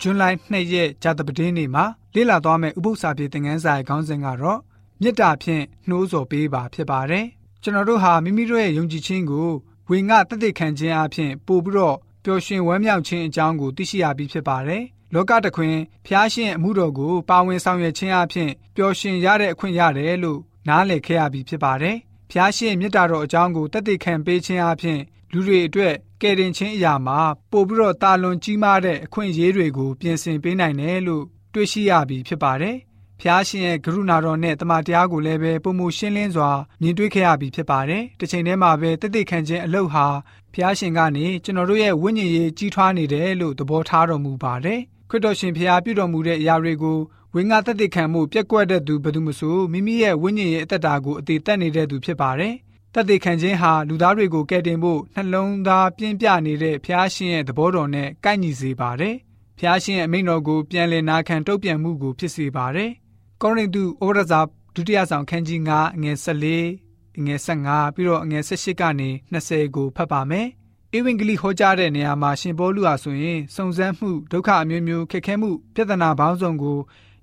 ဇွန်လ2ရက်ကြာသပတေးနေ့မှာလေ့လာသွားမယ့်ဥပုသ္စာပြေသင်ခန်းစာရဲ့ခေါင်းစဉ်ကတော့မေတ္တာဖြင့်နှိုးဆော်ပေးပါဖြစ်ပါတယ်။ကျွန်တော်တို့ဟာမိမိတို့ရဲ့ယုံကြည်ခြင်းကိုဝေငှတသက်ခံခြင်းအပြင်ပို့ပြီးတော့ပျော်ရွှင်ဝမ်းမြောက်ခြင်းအကြောင်းကိုသိရှိရပြီးဖြစ်ပါတယ်။လောကတခွင်ဖျားရှင်အမှုတော်ကိုပါဝင်ဆောင်ရွက်ခြင်းအပြင်ပျော်ရွှင်ရတဲ့အခွင့်ရတယ်လို့နားလည်ခဲ့ရပြီးဖြစ်ပါတယ်။ဖျားရှင်မေတ္တာတော်အကြောင်းကိုတသက်ခံပေးခြင်းအပြင်လူတွေအတွက် ကယ်တင်ခြင်းအရာမှာပို့ပြီးတော့တာလွန်ကြီးမားတဲ့အခွင့်အရေးတွေကိုပြင်ဆင်ပေးနိုင်တယ်လို့တွေ့ရှိရပြီးဖြစ်ပါတယ်။ဖျားရှင်ရဲ့ကရုဏာတော်နဲ့တမန်တရားကိုလည်းပဲပုံမှုရှင်းလင်းစွာမြင်တွေ့ခဲ့ရပြီးဖြစ်ပါတယ်။တစ်ချိန်တည်းမှာပဲတသက်ခံခြင်းအလုပ်ဟာဖျားရှင်ကနေကျွန်တော်တို့ရဲ့ဝိညာဉ်ရေးကြီးထွားနေတယ်လို့သဘောထားတော်မူပါတယ်။ခရစ်တော်ရှင်ဖျားပြုတော်မူတဲ့အရာတွေကိုဝိငါတသက်ခံမှုပြက်ကွက်တဲ့သူဘယ်သူမဆိုမိမိရဲ့ဝိညာဉ်ရေးအသက်တာကိုအသေးသက်နေတဲ့သူဖြစ်ပါတယ်။ တသက်ခံခြင်းဟာလူသားတွေကိုကယ်တင်ဖို့နှလုံးသားပြင်းပြနေတဲ့ဖျားရှင်ရဲ့သဘောတော်နဲ့ကိုက်ညီစေပါတယ်။ဖျားရှင်ရဲ့အမိန့်တော်ကိုပြန်လည်နာခံတုတ်ပြန်မှုကိုဖြစ်စေပါတယ်။ကောရိန္သုဩဝါဒစာဒုတိယဆောင်ခန်းကြီး9အငယ်14အငယ်15ပြီးတော့အငယ်18ကနေ20ကိုဖတ်ပါမယ်။ဧဝံဂေလိဟောကြားတဲ့နေရာမှာရှင်ပေါလုဟာဆိုရင်စုံစမ်းမှုဒုက္ခအမျိုးမျိုးခက်ခဲမှုပြဿနာပေါင်းစုံကို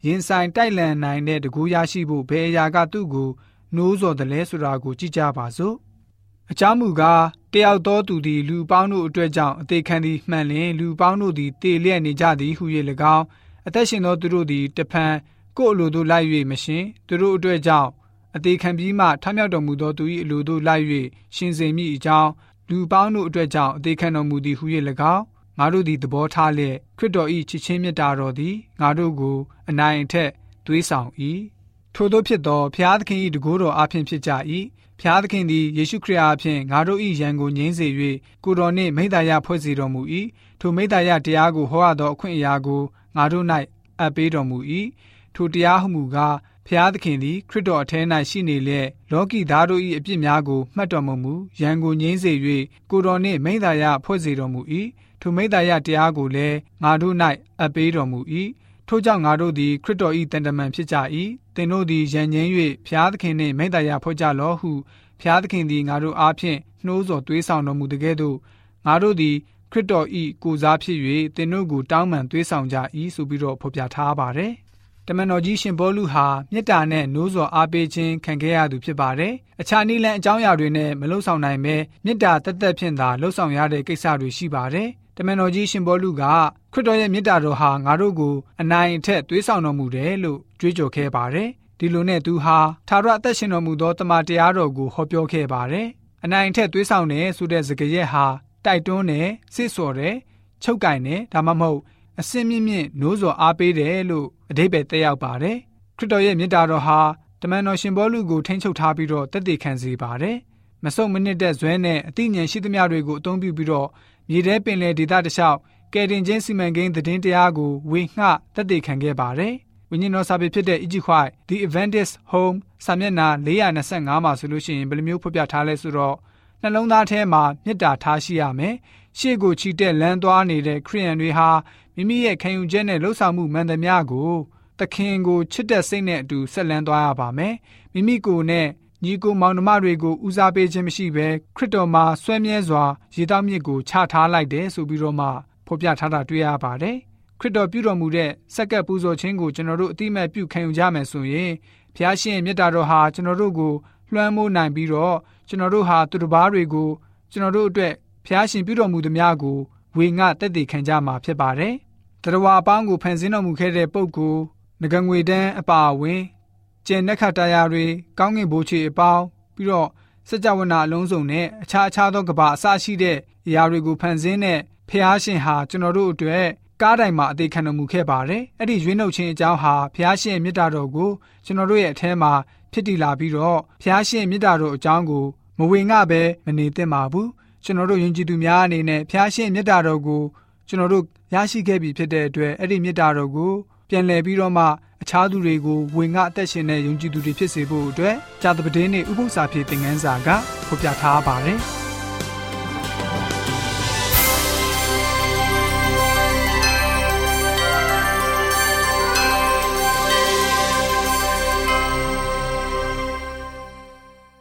ရင်ဆိုင်တိုက်လန်နိုင်တဲ့တကူရရှိဖို့ဘယ်အရာကသူ့ကို နှိုးဆော်တယ်လဲဆိုတာကိုကြည့်ကြပါစို့အကြောင်းမူကားတယောက်သောသူသည်လူပေါင်းတို့အတွက်ကြောင့်အသေးခံသည်မှန်လျင်လူပေါင်းတို့သည်တေလျက်နေကြသည်ဟု၍၎င်းအသက်ရှင်သောသူတို့သည်တဖန်ကိုယ်အလိုတို့လိုက်၍မရှင်သူတို့အတွက်ကြောင့်အသေးခံပြီးမှထမြောက်တော်မူသောသူ၏အလိုတို့လိုက်၍ရှင်စေမိအကြောင်းလူပေါင်းတို့အတွက်ကြောင့်အသေးခံတော်မူသည်ဟု၍၎င်းငါတို့သည်သဘောထားလျက်ခရစ်တော်၏ချစ်ချင်းမြတ်တာတော်သည်ငါတို့ကိုအနိုင်အထက်သွေးဆောင်၏ ထို့သောဖြစ်သောဖျားသခင်၏တကိုးတော်အဖင်ဖြစ်ကြ၏ဖျားသခင်သည်ယေရှုခရစ်အားဖြင့်ငါတို့၏ယံကိုငြိမ်းစေ၍ကိုတော်နှင့်မိသားရဖွဲ့စည်းတော်မူ၏ထိုမိသားရတရားကိုဟောရသောအခွင့်အရာကိုငါတို့၌အပ်ပေးတော်မူ၏ထိုတရားဟုမူကားဖျားသခင်သည်ခရစ်တော်အထဲ၌ရှိနေလျက်လောကီသားတို့၏အပြစ်များကိုမှတ်တော်မမူရန်ကိုငြိမ်းစေ၍ကိုတော်နှင့်မိသားရဖွဲ့စည်းတော်မူ၏ထိုမိသားရတရားကိုလည်းငါတို့၌အပ်ပေးတော်မူ၏ ထို့ကြောင့်ငါတို့သည်ခရစ်တော်၏တန်တမန်ဖြစ်ကြ၏သင်တို့သည်ယဉ်ငင်း၍ဖျားသခင်နှင့်မိတ္တရာဖွဲ့ကြလောဟုဖျားသခင်သည်ငါတို့အားဖြင့်နှိုးဆော်သွေးဆောင်တော်မူတကဲ့သို့ငါတို့သည်ခရစ်တော်၏ကိုစားဖြစ်၍သင်တို့ကိုတောင်းပန်သွေးဆောင်ကြ၏ဆိုပြီးတော့ဖော်ပြထားပါတယ်တမန်တော်ကြီးရှင်ဘောလူဟာမေတ္တာနဲ့နိုးစော်အားပေးခြင်းခံခဲ့ရသူဖြစ်ပါတယ်။အခြားနည်းလမ်းအကြောင်းအရာတွေနဲ့မလှုပ်ဆောင်နိုင်ပဲမေတ္တာတက်တက်ဖြင့်သာလှုပ်ဆောင်ရတဲ့ကိစ္စတွေရှိပါတယ် တမန်တော်ကြီးရှင်ဘောလူကခရစ်တော်ရဲ့မေတ္တာတော်ဟာငါတို့ကိုအနိုင်အထက်သွေးဆောင်တော်မူတယ်လို့ကြွေးကြော်ခဲ့ပါတယ်။ဒီလိုနဲ့သူဟာသာရအသက်ရှင်တော်မူသောတမန်တရားတော်ကိုဟောပြောခဲ့ပါတယ်။အနိုင်အထက်သွေးဆောင်တယ်ဆိုတဲ့စကားရက်ဟာတိုက်တွန်းတယ်၊စစ်စော်တယ်၊ချုပ်ကင်တယ်ဒါမှမဟုတ်အစင်းမြင့်မြင့်နိုးစော်အားပေးတယ်လို့အဓိပ္ပာယ်တက်ရောက်ပါတယ်။ခရစ်တော်ရဲ့မေတ္တာတော်ဟာတမန်တော်ရှင်ဘောလူကိုထိန်းချုပ်ထားပြီးတော့တည်တည်ခံစေပါတယ်။မဆုံမနစ်တဲ့ဇွဲနဲ့အသိဉာဏ်ရှိသမျှတွေကိုအသုံးပြုပြီးတော့ မြေထဲပင်လယ်ဒေသတစ်လျှောက်ကယ်တင်ခြင်းစီမံကိန်းသတင်းတရားကိုဝေငှတက်တည်ခံခဲ့ပါတယ်။ဝိညာဉ်တော်စာပေဖြစ်တဲ့ Egypt White The Adventist Home စာမျက်နှာ425မှာဆိုလို့ရှိရင်ဘယ်လိုမျိုးဖော်ပြထားလဲဆိုတော့နှလုံးသားထဲမှာမေတ္တာထားရှိရမယ်။ရှေ့ကိုချီတက်လမ်းသွားနေတဲ့ခရိယန်တွေဟာမိမိရဲ့ခံယူချက်နဲ့လှုပ်ဆောင်မှုမှန်သမျှကိုသခင်ကိုချစ်တဲ့စိတ်နဲ့အတူဆက်လန်းသွားရပါမယ်။မိမိကိုယ်နဲ့ ညီကိုမောင်နှမတွေကိုဦးစားပေးခြင်းမရှိဘဲခရစ်တော်မှာဆွဲမြဲစွာရေတောက်မြစ်ကိုချထားလိုက်တယ်ဆိုပြီးတော့မှဖော်ပြထားတာတွေ့ရပါတယ်ခရစ်တော်ပြုတော်မူတဲ့စက္ကပ်ပူဇော်ခြင်းကိုကျွန်တော်တို့အတိမတ်ပြုခံယူကြမယ်ဆိုရင်ဖျားရှင်မြတ်တာတော်ဟာကျွန်တော်တို့ကိုလွှမ်းမိုးနိုင်ပြီးတော့ကျွန်တော်တို့ဟာသူတစ်ပါးတွေကိုကျွန်တော်တို့အတွက်ဖျားရှင်ပြုတော်မူသည်များကိုဝေငှတက်တည်ခံကြမှာဖြစ်ပါတယ်တရဝါအပေါင်းကိုဖန်ဆင်းတော်မူခဲ့တဲ့ပုဂ္ဂိုလ်ငကငွေတန်းအပါအဝင် ကျင်နက်ခတရားတွေကောင်းကင်ဘိုးချေအပေါင်းပြီးတော့စကြဝဠာအလုံးစုံနဲ့အခြားအခြားသောကဘာအစရှိတဲ့အရာတွေကိုဖန်ဆင်းတဲ့ဖះရှင်ဟာကျွန်တော်တို့အတွက်ကားတိုင်မှာအသေးခံတော်မူခဲ့ပါတယ်။အဲ့ဒီရွေးနှုတ်ခြင်းအကြောင်းဟာဖះရှင်မြတ်တာတော်ကိုကျွန်တော်တို့ရဲ့အထဲမှာဖြစ်တည်လာပြီးတော့ဖះရှင်မြတ်တာတော်အကြောင်းကိုမဝေငှပဲမနေသင့်ပါဘူး။ကျွန်တော်တို့ယဉ်ကျေးသူများအနေနဲ့ဖះရှင်မြတ်တာတော်ကိုကျွန်တော်တို့ရရှိခဲ့ပြီဖြစ်တဲ့အတွက်အဲ့ဒီမြတ်တာတော်ကို ပြန်လည်ပြီးတော့မှအခြားသူတွေကိုဝင်ငှအသက်ရှင်တဲ့ယုံကြည်သူတွေဖြစ်စေဖို့အတွက်ဂျာသပတင်းနဲ့ဥပု္ပ္ပစာဖြစ်တဲ့ငန်းစာကဖော်ပြထားပါတယ်။